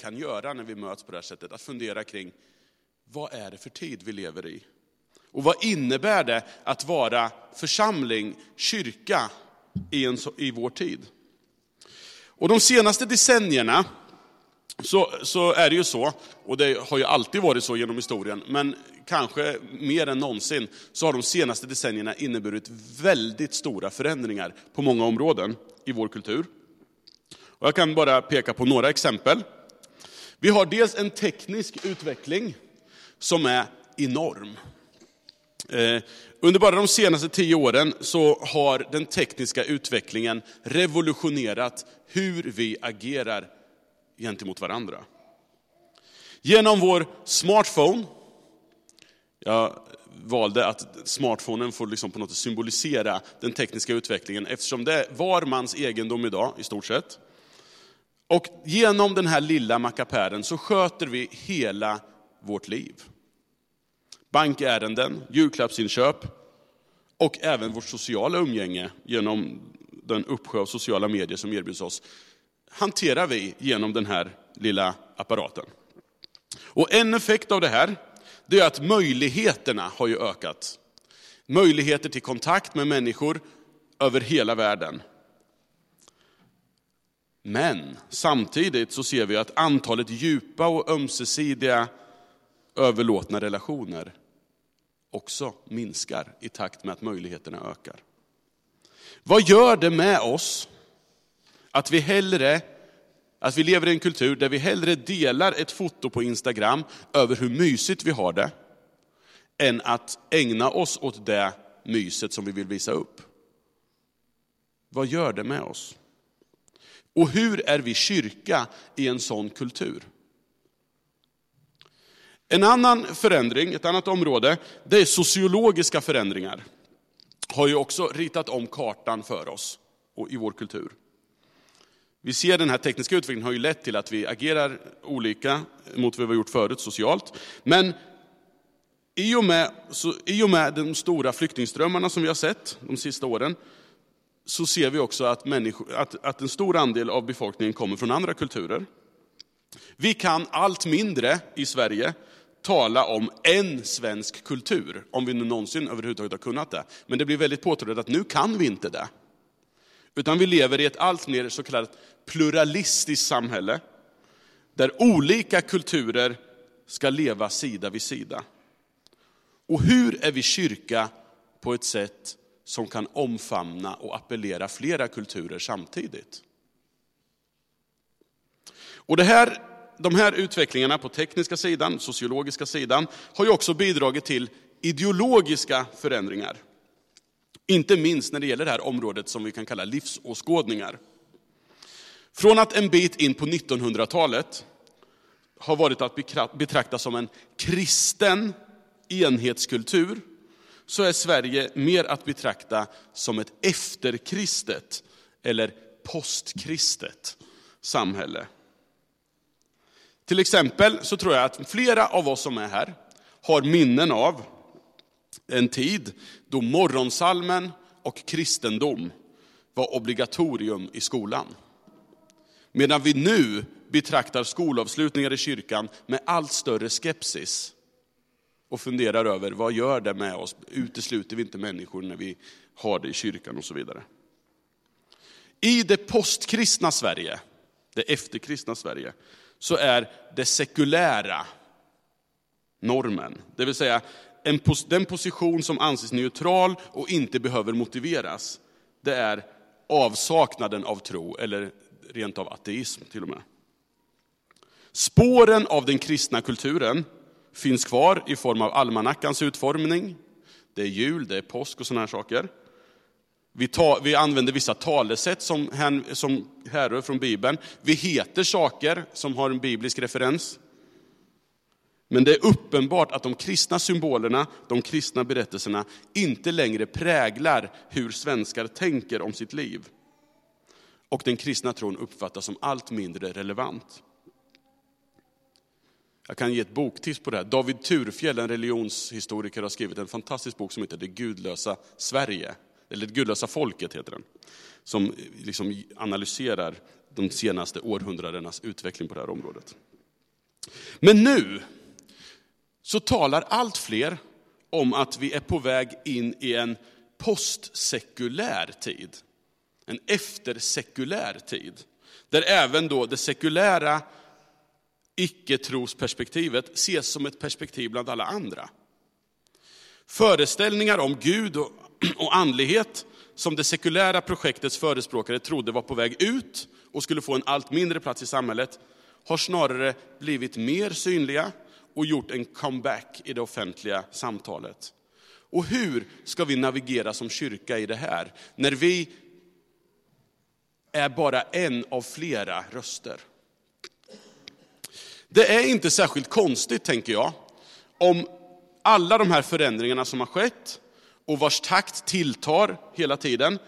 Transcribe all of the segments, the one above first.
kan göra när vi möts på det här sättet, att fundera kring vad är det för tid vi lever i? Och vad innebär det att vara församling, kyrka i, en, i vår tid? Och de senaste decennierna så, så är det ju så, och det har ju alltid varit så genom historien, men kanske mer än någonsin, så har de senaste decennierna inneburit väldigt stora förändringar på många områden i vår kultur. Och jag kan bara peka på några exempel. Vi har dels en teknisk utveckling som är enorm. Eh, under bara de senaste tio åren så har den tekniska utvecklingen revolutionerat hur vi agerar gentemot varandra. Genom vår smartphone, jag valde att smartphonen får liksom på något sätt symbolisera den tekniska utvecklingen eftersom det är var mans egendom idag i stort sett. Och genom den här lilla mackapären så sköter vi hela vårt liv. Bankärenden, julklappsinköp och även vårt sociala umgänge genom den uppsjö av sociala medier som erbjuds oss hanterar vi genom den här lilla apparaten. Och en effekt av det här, det är att möjligheterna har ju ökat. Möjligheter till kontakt med människor över hela världen. Men samtidigt så ser vi att antalet djupa och ömsesidiga överlåtna relationer också minskar i takt med att möjligheterna ökar. Vad gör det med oss att vi hellre att vi lever i en kultur där vi hellre delar ett foto på Instagram över hur mysigt vi har det, än att ägna oss åt det myset som vi vill visa upp. Vad gör det med oss? Och hur är vi kyrka i en sån kultur? En annan förändring, ett annat område, det är sociologiska förändringar. Har ju också ritat om kartan för oss och i vår kultur. Vi ser den här tekniska utvecklingen har ju lett till att vi agerar olika mot vad vi har gjort förut socialt. Men i och, med, så, i och med de stora flyktingströmmarna som vi har sett de sista åren, så ser vi också att, människor, att, att en stor andel av befolkningen kommer från andra kulturer. Vi kan allt mindre i Sverige tala om en svensk kultur, om vi nu någonsin överhuvudtaget har kunnat det. Men det blir väldigt påtagligt att nu kan vi inte det. Utan vi lever i ett allt mer så kallat pluralistiskt samhälle, där olika kulturer ska leva sida vid sida. Och hur är vi kyrka på ett sätt som kan omfamna och appellera flera kulturer samtidigt? Och det här, de här utvecklingarna på tekniska sidan, sociologiska sidan, har ju också bidragit till ideologiska förändringar. Inte minst när det gäller det här området som vi kan kalla livsåskådningar. Från att en bit in på 1900-talet har varit att betrakta som en kristen enhetskultur, så är Sverige mer att betrakta som ett efterkristet eller postkristet samhälle. Till exempel så tror jag att flera av oss som är här har minnen av en tid då morgonsalmen och kristendom var obligatorium i skolan. Medan vi nu betraktar skolavslutningar i kyrkan med allt större skepsis och funderar över vad gör det med oss? Utesluter vi inte människor när vi har det i kyrkan och så vidare. I det postkristna Sverige, det efterkristna Sverige, så är det sekulära normen. Det vill säga en, den position som anses neutral och inte behöver motiveras. Det är avsaknaden av tro, eller rent av ateism till och med. Spåren av den kristna kulturen finns kvar i form av almanackans utformning. Det är jul, det är påsk och sådana här saker. Vi, ta, vi använder vissa talesätt som, som härrör från Bibeln. Vi heter saker som har en biblisk referens. Men det är uppenbart att de kristna symbolerna, de kristna berättelserna, inte längre präglar hur svenskar tänker om sitt liv. Och den kristna tron uppfattas som allt mindre relevant. Jag kan ge ett boktips på det här. David Turfjell, en religionshistoriker, har skrivit en fantastisk bok som heter Det gudlösa Sverige. Eller Det gudlösa folket heter den. Som liksom analyserar de senaste århundradenas utveckling på det här området. Men nu så talar allt fler om att vi är på väg in i en postsekulär tid. En eftersekulär tid. Där även då det sekulära icke-trosperspektivet ses som ett perspektiv bland alla andra. Föreställningar om Gud och, och andlighet som det sekulära projektets förespråkare trodde var på väg ut och skulle få en allt mindre plats i samhället, har snarare blivit mer synliga och gjort en comeback i det offentliga samtalet. Och hur ska vi navigera som kyrka i det här, när vi är bara en av flera röster? Det är inte särskilt konstigt, tänker jag, om alla de här förändringarna som har skett och vars takt tilltar hela tiden,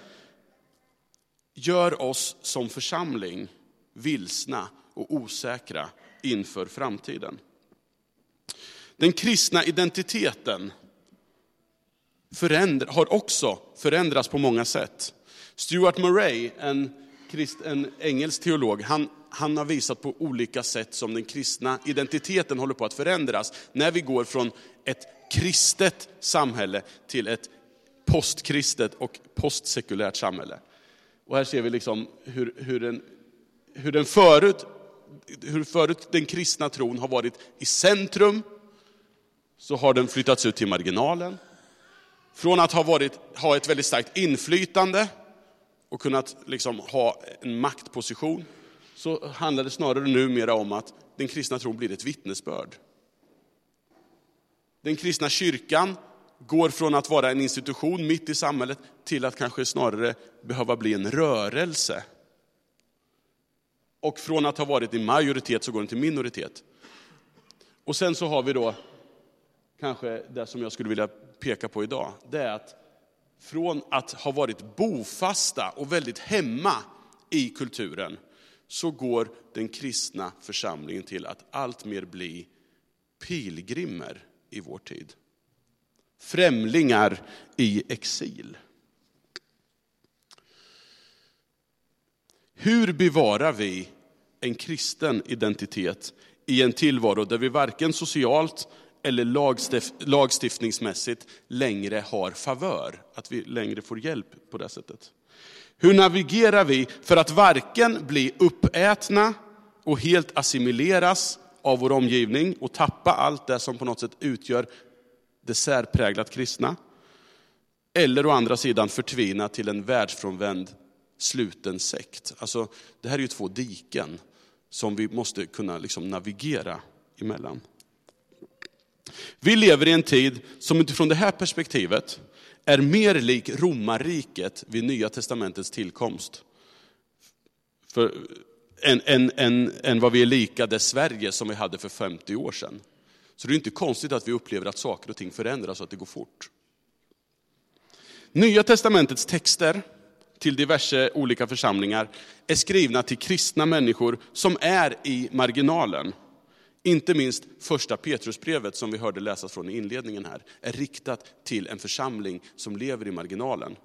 gör oss som församling vilsna och osäkra inför framtiden. Den kristna identiteten har också förändrats på många sätt. Stuart Murray, en, krist, en engelsk teolog, han, han har visat på olika sätt som den kristna identiteten håller på att förändras. När vi går från ett kristet samhälle till ett postkristet och postsekulärt samhälle. Och här ser vi liksom hur, hur, den, hur, den förut, hur förut den kristna tron har varit i centrum, så har den flyttats ut till marginalen. Från att ha, varit, ha ett väldigt starkt inflytande och kunnat liksom ha en maktposition, så handlar det snarare numera om att den kristna tron blir ett vittnesbörd. Den kristna kyrkan går från att vara en institution mitt i samhället till att kanske snarare behöva bli en rörelse. Och från att ha varit i majoritet så går den till minoritet. Och sen så har vi då kanske det som jag skulle vilja peka på idag. Det är att från att ha varit bofasta och väldigt hemma i kulturen, så går den kristna församlingen till att alltmer bli pilgrimer i vår tid. Främlingar i exil. Hur bevarar vi en kristen identitet i en tillvaro där vi varken socialt eller lagstiftningsmässigt längre har favör, att vi längre får hjälp på det sättet. Hur navigerar vi för att varken bli uppätna och helt assimileras av vår omgivning och tappa allt det som på något sätt utgör det särpräglat kristna. Eller å andra sidan förtvina till en världsfrånvänd sluten sekt. Alltså, det här är ju två diken som vi måste kunna liksom navigera emellan. Vi lever i en tid som utifrån det här perspektivet är mer lik romarriket vid Nya Testamentets tillkomst. För, än, än, än, än vad vi är lika det Sverige som vi hade för 50 år sedan. Så det är inte konstigt att vi upplever att saker och ting förändras och att det går fort. Nya Testamentets texter till diverse olika församlingar är skrivna till kristna människor som är i marginalen. Inte minst första Petrusbrevet som vi hörde läsas från i inledningen här, är riktat till en församling som lever i marginalen.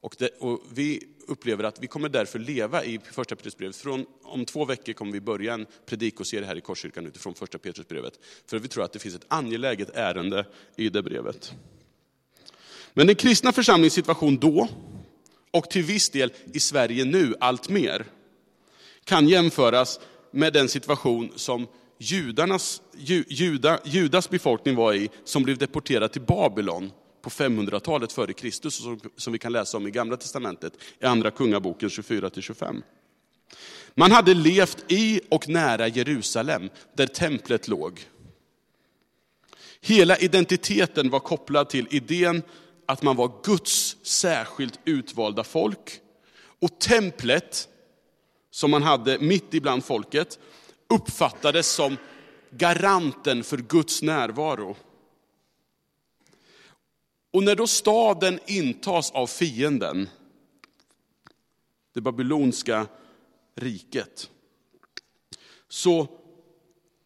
Och, det, och, vi upplever att vi kommer därför leva i första Petrusbrevet. Från, om två veckor kommer vi börja en predikoserie här i Korskyrkan utifrån första Petrusbrevet. För vi tror att det finns ett angeläget ärende i det brevet. Men den kristna församlingens situation då, och till viss del i Sverige nu allt mer, kan jämföras med den situation som judarnas, juda, Judas befolkning var i, som blev deporterad till Babylon på 500-talet före Kristus, som vi kan läsa om i Gamla Testamentet, i Andra Kungaboken 24-25. Man hade levt i och nära Jerusalem, där templet låg. Hela identiteten var kopplad till idén att man var Guds särskilt utvalda folk. Och templet, som man hade mitt ibland folket, uppfattades som garanten för Guds närvaro. Och när då staden intas av fienden, det babylonska riket, så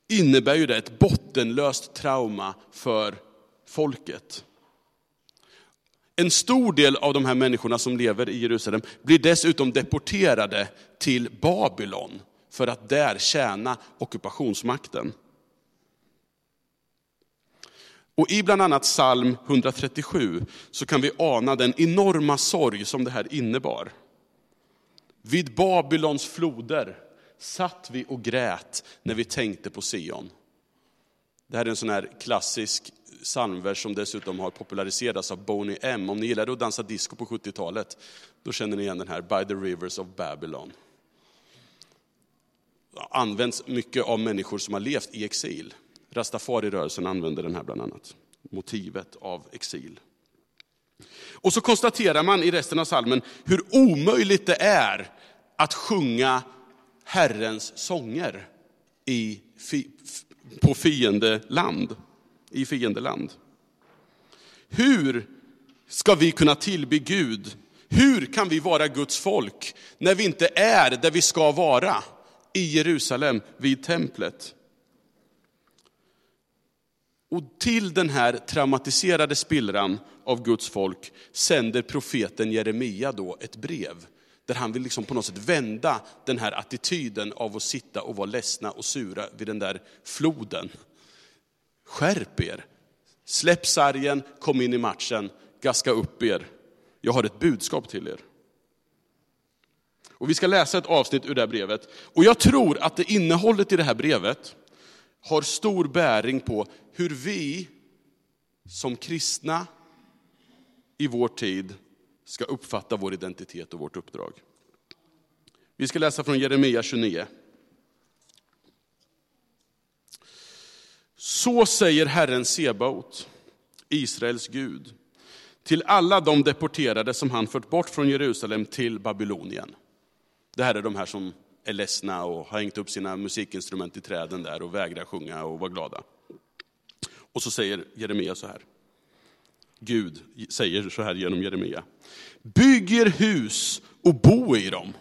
innebär ju det ett bottenlöst trauma för folket. En stor del av de här människorna som lever i Jerusalem blir dessutom deporterade till Babylon för att där tjäna ockupationsmakten. Och i bland annat psalm 137 så kan vi ana den enorma sorg som det här innebar. Vid Babylons floder satt vi och grät när vi tänkte på Sion. Det här är en sån här klassisk psalmvers som dessutom har populariserats av Boney M. Om ni gillade att dansa disco på 70-talet, då känner ni igen den här, By the rivers of Babylon. Används mycket av människor som har levt i exil. Rastafari-rörelsen använder den här bland annat, motivet av exil. Och så konstaterar man i resten av salmen hur omöjligt det är att sjunga Herrens sånger i, på fiendeland, i fiendeland. Hur ska vi kunna tillbe Gud? Hur kan vi vara Guds folk när vi inte är där vi ska vara? I Jerusalem, vid templet. Och till den här traumatiserade spillran av Guds folk sänder profeten Jeremia då ett brev. Där han vill liksom på något sätt vända den här attityden av att sitta och vara ledsna och sura vid den där floden. Skärp er! Släpp sargen, kom in i matchen, gaska upp er. Jag har ett budskap till er. Och vi ska läsa ett avsnitt ur det här brevet. Och jag tror att det innehållet i det här brevet har stor bäring på hur vi som kristna i vår tid ska uppfatta vår identitet och vårt uppdrag. Vi ska läsa från Jeremia 29. Så säger Herren Sebaot, Israels Gud, till alla de deporterade som han fört bort från Jerusalem till Babylonien. Det här är de här som är ledsna och har hängt upp sina musikinstrument i träden där och vägrar sjunga och vara glada. Och så säger Jeremia så här. Gud säger så här genom Jeremia. Bygg er hus och bo i dem.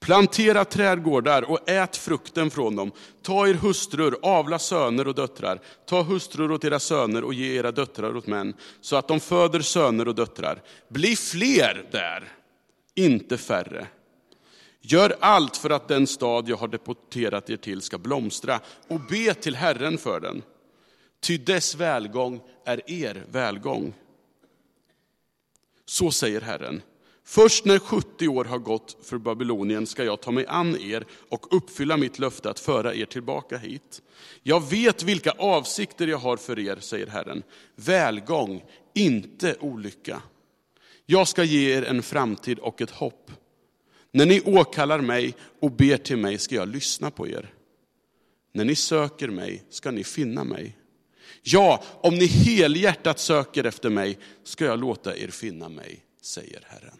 Plantera trädgårdar och ät frukten från dem. Ta er hustrur, avla söner och döttrar. Ta hustrur åt era söner och ge era döttrar åt män, så att de föder söner och döttrar. Bli fler där, inte färre. Gör allt för att den stad jag har deporterat er till ska blomstra och be till Herren för den. Ty dess välgång är er välgång. Så säger Herren. Först när 70 år har gått för Babylonien ska jag ta mig an er och uppfylla mitt löfte att föra er tillbaka hit. Jag vet vilka avsikter jag har för er, säger Herren. Välgång, inte olycka. Jag ska ge er en framtid och ett hopp. När ni åkallar mig och ber till mig ska jag lyssna på er. När ni söker mig ska ni finna mig. Ja, om ni helhjärtat söker efter mig ska jag låta er finna mig, säger Herren.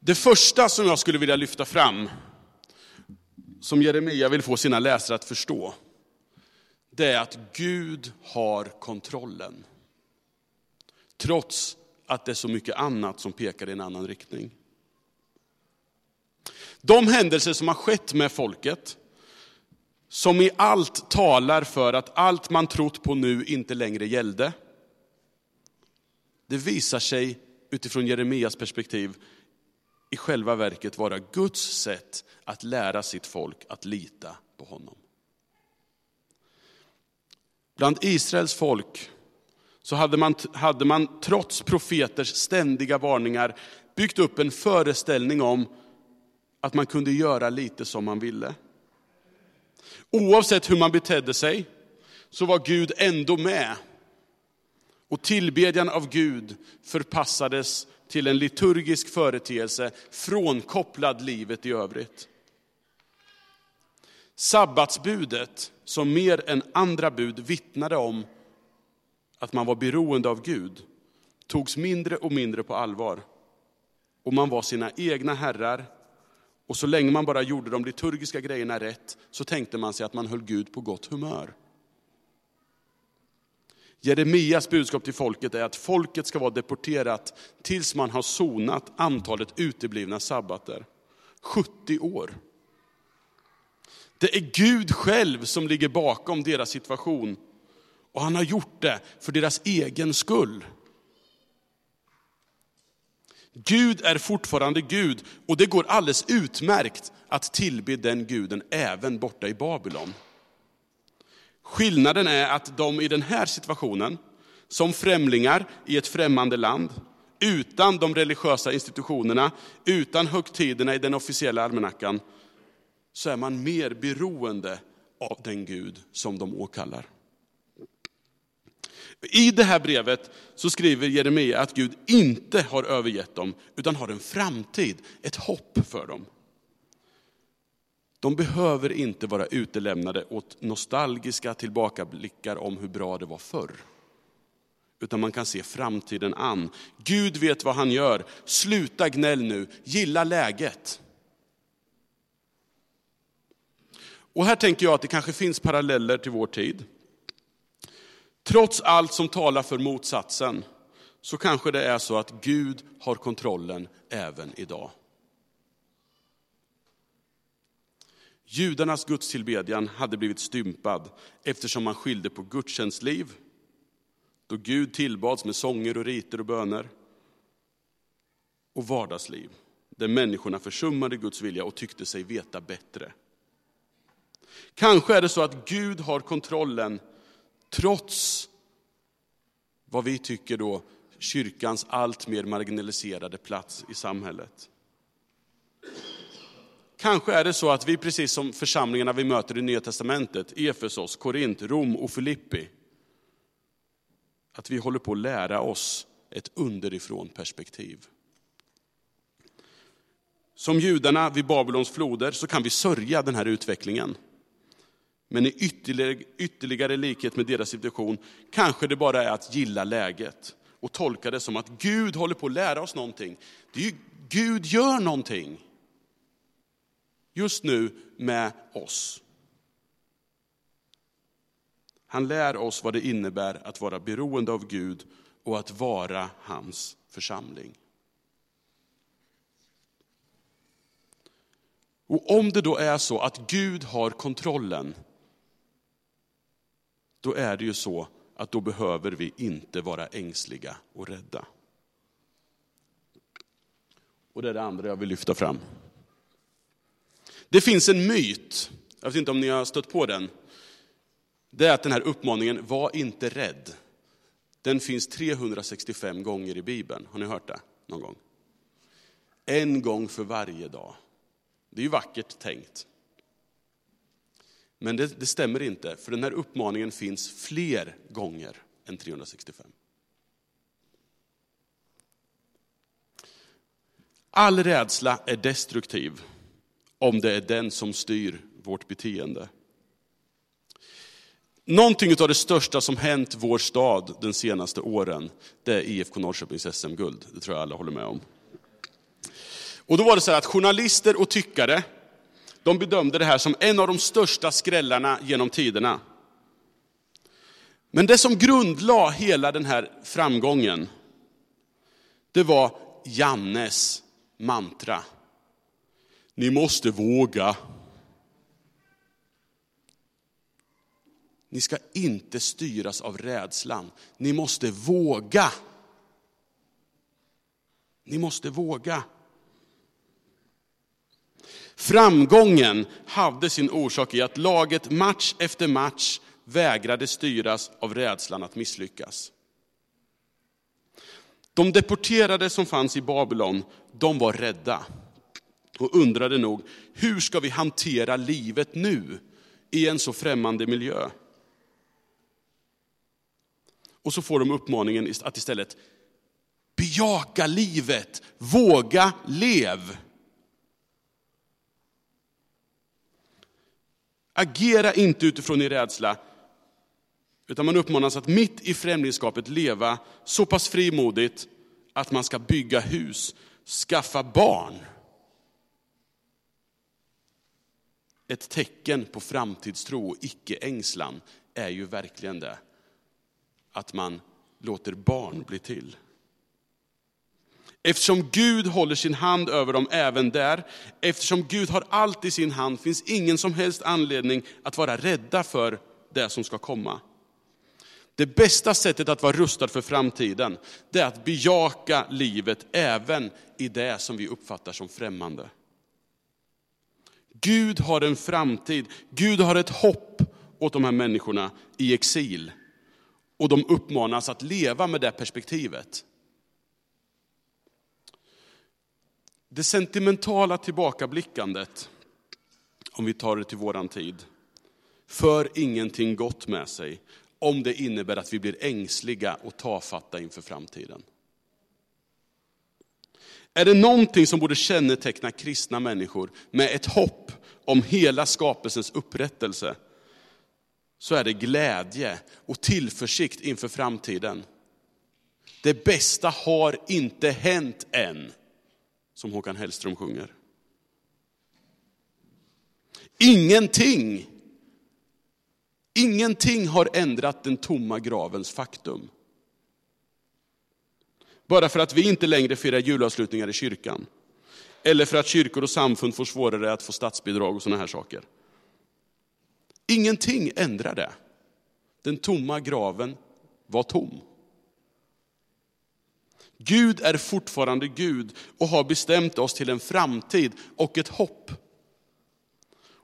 Det första som jag skulle vilja lyfta fram, som Jeremia vill få sina läsare att förstå, det är att Gud har kontrollen. Trots att det är så mycket annat som pekar i en annan riktning. De händelser som har skett med folket, som i allt talar för att allt man trott på nu inte längre gällde. Det visar sig utifrån Jeremias perspektiv i själva verket vara Guds sätt att lära sitt folk att lita på honom. Bland Israels folk så hade man, hade man trots profeters ständiga varningar byggt upp en föreställning om att man kunde göra lite som man ville. Oavsett hur man betedde sig så var Gud ändå med. Och tillbedjan av Gud förpassades till en liturgisk företeelse frånkopplad livet i övrigt. Sabbatsbudet, som mer än andra bud vittnade om att man var beroende av Gud, togs mindre och mindre på allvar. Och man var sina egna herrar, och så länge man bara gjorde de liturgiska grejerna rätt, så tänkte man sig att man höll Gud på gott humör. Jeremias budskap till folket är att folket ska vara deporterat tills man har sonat antalet uteblivna sabbater. 70 år. Det är Gud själv som ligger bakom deras situation. Och han har gjort det för deras egen skull. Gud är fortfarande Gud och det går alldeles utmärkt att tillbe den guden även borta i Babylon. Skillnaden är att de i den här situationen, som främlingar i ett främmande land, utan de religiösa institutionerna, utan högtiderna i den officiella almanackan, så är man mer beroende av den Gud som de åkallar. I det här brevet så skriver Jeremia att Gud inte har övergett dem, utan har en framtid, ett hopp för dem. De behöver inte vara utelämnade åt nostalgiska tillbakablickar om hur bra det var förr. Utan man kan se framtiden an. Gud vet vad han gör. Sluta gnäll nu, gilla läget. Och här tänker jag att det kanske finns paralleller till vår tid. Trots allt som talar för motsatsen, så kanske det är så att Gud har kontrollen även idag. Judarnas gudstillbedjan hade blivit stympad eftersom man skilde på gudstjänstliv, då Gud tillbads med sånger och riter och böner, och vardagsliv, där människorna försummade Guds vilja och tyckte sig veta bättre. Kanske är det så att Gud har kontrollen trots vad vi tycker då kyrkans alltmer marginaliserade plats i samhället. Kanske är det så att vi, precis som församlingarna vi möter i Nya Testamentet, Efesos, Korint, Rom och Filippi, att vi håller på att lära oss ett underifrån perspektiv. Som judarna vid Babylons floder så kan vi sörja den här utvecklingen. Men i ytterligare, ytterligare likhet med deras situation kanske det bara är att gilla läget och tolka det som att Gud håller på att lära oss någonting. Det är ju, Gud gör någonting just nu med oss. Han lär oss vad det innebär att vara beroende av Gud och att vara hans församling. Och om det då är så att Gud har kontrollen, då är det ju så att då behöver vi inte vara ängsliga och rädda. Och det är det andra jag vill lyfta fram. Det finns en myt, jag vet inte om ni har stött på den. Det är att den här uppmaningen, var inte rädd. Den finns 365 gånger i Bibeln. Har ni hört det någon gång? En gång för varje dag. Det är ju vackert tänkt. Men det, det, stämmer inte, för den här uppmaningen finns fler gånger än 365. All rädsla är destruktiv om det är den som styr vårt beteende. Någonting av det största som hänt vår stad de senaste åren, det är IFK Norrköpings SM-guld. Det tror jag alla håller med om. Och då var det så att journalister och tyckare, de bedömde det här som en av de största skrällarna genom tiderna. Men det som grundlade hela den här framgången, det var Jannes mantra. Ni måste våga. Ni ska inte styras av rädslan. Ni måste våga. Ni måste våga. Framgången hade sin orsak i att laget match efter match vägrade styras av rädslan att misslyckas. De deporterade som fanns i Babylon, de var rädda och undrade nog, hur ska vi hantera livet nu i en så främmande miljö? Och så får de uppmaningen att istället bejaka livet, våga lev. Agera inte utifrån din rädsla, utan man uppmanas att mitt i främlingskapet leva så pass frimodigt att man ska bygga hus, skaffa barn. Ett tecken på framtidstro och icke-ängslan är ju verkligen det, att man låter barn bli till. Eftersom Gud håller sin hand över dem även där, eftersom Gud har allt i sin hand, finns ingen som helst anledning att vara rädda för det som ska komma. Det bästa sättet att vara rustad för framtiden, det är att bejaka livet även i det som vi uppfattar som främmande. Gud har en framtid, Gud har ett hopp åt de här människorna i exil. Och de uppmanas att leva med det perspektivet. Det sentimentala tillbakablickandet, om vi tar det till våran tid, för ingenting gott med sig om det innebär att vi blir ängsliga och tafatta inför framtiden. Är det någonting som borde känneteckna kristna människor med ett hopp om hela skapelsens upprättelse, så är det glädje och tillförsikt inför framtiden. Det bästa har inte hänt än, som Håkan Hellström sjunger. Ingenting, ingenting har ändrat den tomma gravens faktum. Bara för att vi inte längre firar julavslutningar i kyrkan. Eller för att kyrkor och samfund får svårare att få statsbidrag och sådana här saker. Ingenting ändrar det. Den tomma graven var tom. Gud är fortfarande Gud och har bestämt oss till en framtid och ett hopp.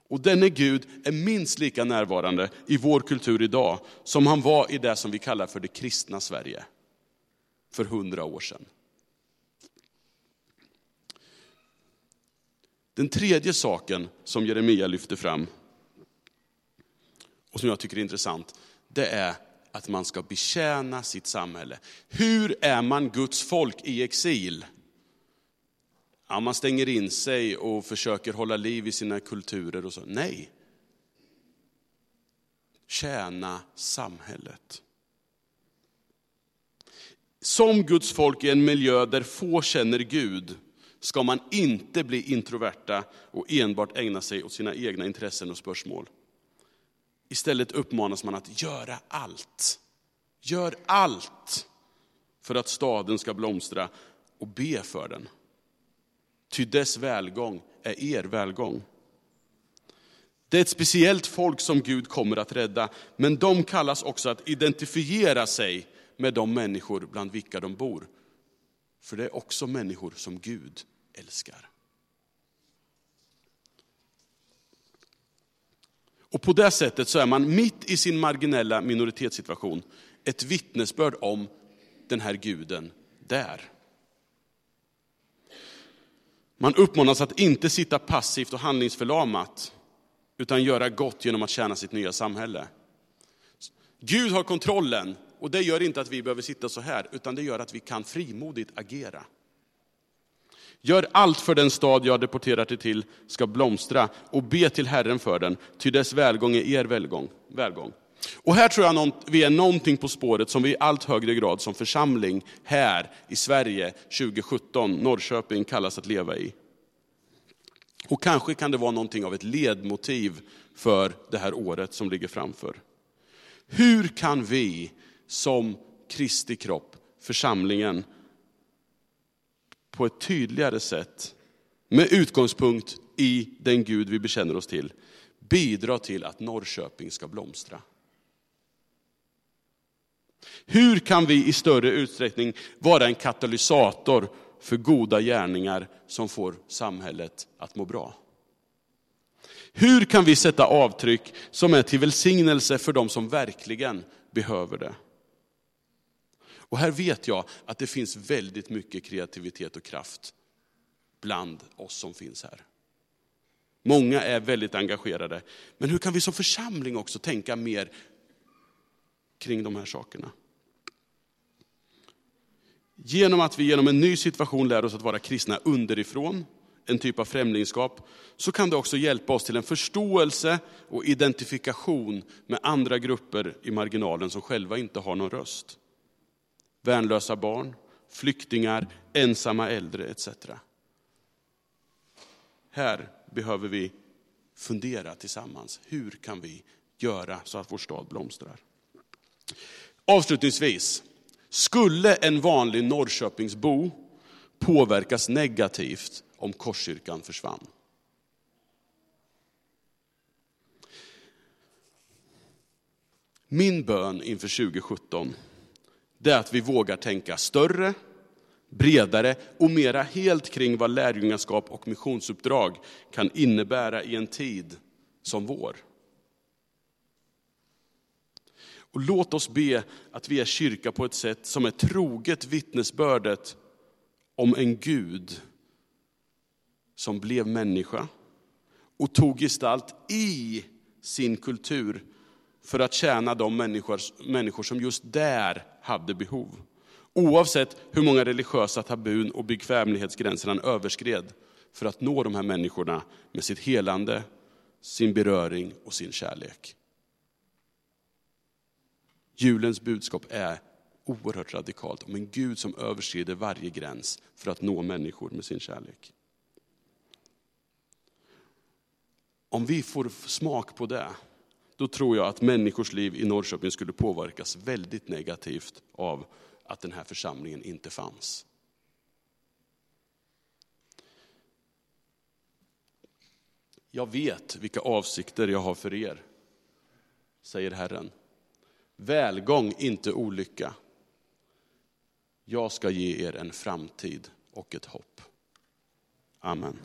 Och denne Gud är minst lika närvarande i vår kultur idag som han var i det som vi kallar för det kristna Sverige för hundra år sedan. Den tredje saken som Jeremia lyfter fram, och som jag tycker är intressant, det är att man ska betjäna sitt samhälle. Hur är man Guds folk i exil? Ja, man stänger in sig och försöker hålla liv i sina kulturer och så. Nej. Tjäna samhället. Som Guds folk i en miljö där få känner Gud, ska man inte bli introverta och enbart ägna sig åt sina egna intressen och spörsmål. Istället uppmanas man att göra allt. Gör allt för att staden ska blomstra och be för den. Ty dess välgång är er välgång. Det är ett speciellt folk som Gud kommer att rädda, men de kallas också att identifiera sig med de människor bland vilka de bor. För det är också människor som Gud älskar. Och på det sättet så är man mitt i sin marginella minoritetssituation ett vittnesbörd om den här guden där. Man uppmanas att inte sitta passivt och handlingsförlamat, utan göra gott genom att tjäna sitt nya samhälle. Gud har kontrollen och det gör inte att vi behöver sitta så här, utan det gör att vi kan frimodigt agera. Gör allt för den stad jag deporterar dig till ska blomstra och be till Herren för den, ty dess välgång är er välgång. välgång. Och här tror jag vi är någonting på spåret som vi i allt högre grad som församling här i Sverige 2017, Norrköping, kallas att leva i. Och kanske kan det vara någonting av ett ledmotiv för det här året som ligger framför. Hur kan vi som Kristi kropp, församlingen, på ett tydligare sätt, med utgångspunkt i den Gud vi bekänner oss till, bidra till att Norrköping ska blomstra. Hur kan vi i större utsträckning vara en katalysator för goda gärningar som får samhället att må bra? Hur kan vi sätta avtryck som är till välsignelse för de som verkligen behöver det? Och här vet jag att det finns väldigt mycket kreativitet och kraft bland oss som finns här. Många är väldigt engagerade. Men hur kan vi som församling också tänka mer kring de här sakerna? Genom att vi genom en ny situation lär oss att vara kristna underifrån, en typ av främlingskap, så kan det också hjälpa oss till en förståelse och identifikation med andra grupper i marginalen som själva inte har någon röst värnlösa barn, flyktingar, ensamma äldre etc. Här behöver vi fundera tillsammans. Hur kan vi göra så att vår stad blomstrar? Avslutningsvis, skulle en vanlig Norrköpingsbo påverkas negativt om Korskyrkan försvann? Min bön inför 2017 det är att vi vågar tänka större, bredare och mera helt kring vad lärjungaskap och missionsuppdrag kan innebära i en tid som vår. Och låt oss be att vi är kyrka på ett sätt som är troget vittnesbördet om en Gud som blev människa och tog gestalt i sin kultur för att tjäna de människor, människor som just där hade behov. Oavsett hur många religiösa tabun och bekvämlighetsgränser han överskred för att nå de här människorna med sitt helande, sin beröring och sin kärlek. Julens budskap är oerhört radikalt om en Gud som överskrider varje gräns för att nå människor med sin kärlek. Om vi får smak på det, då tror jag att människors liv i Norrköping skulle påverkas väldigt negativt av att den här församlingen inte fanns. Jag vet vilka avsikter jag har för er, säger Herren. Välgång, inte olycka. Jag ska ge er en framtid och ett hopp. Amen.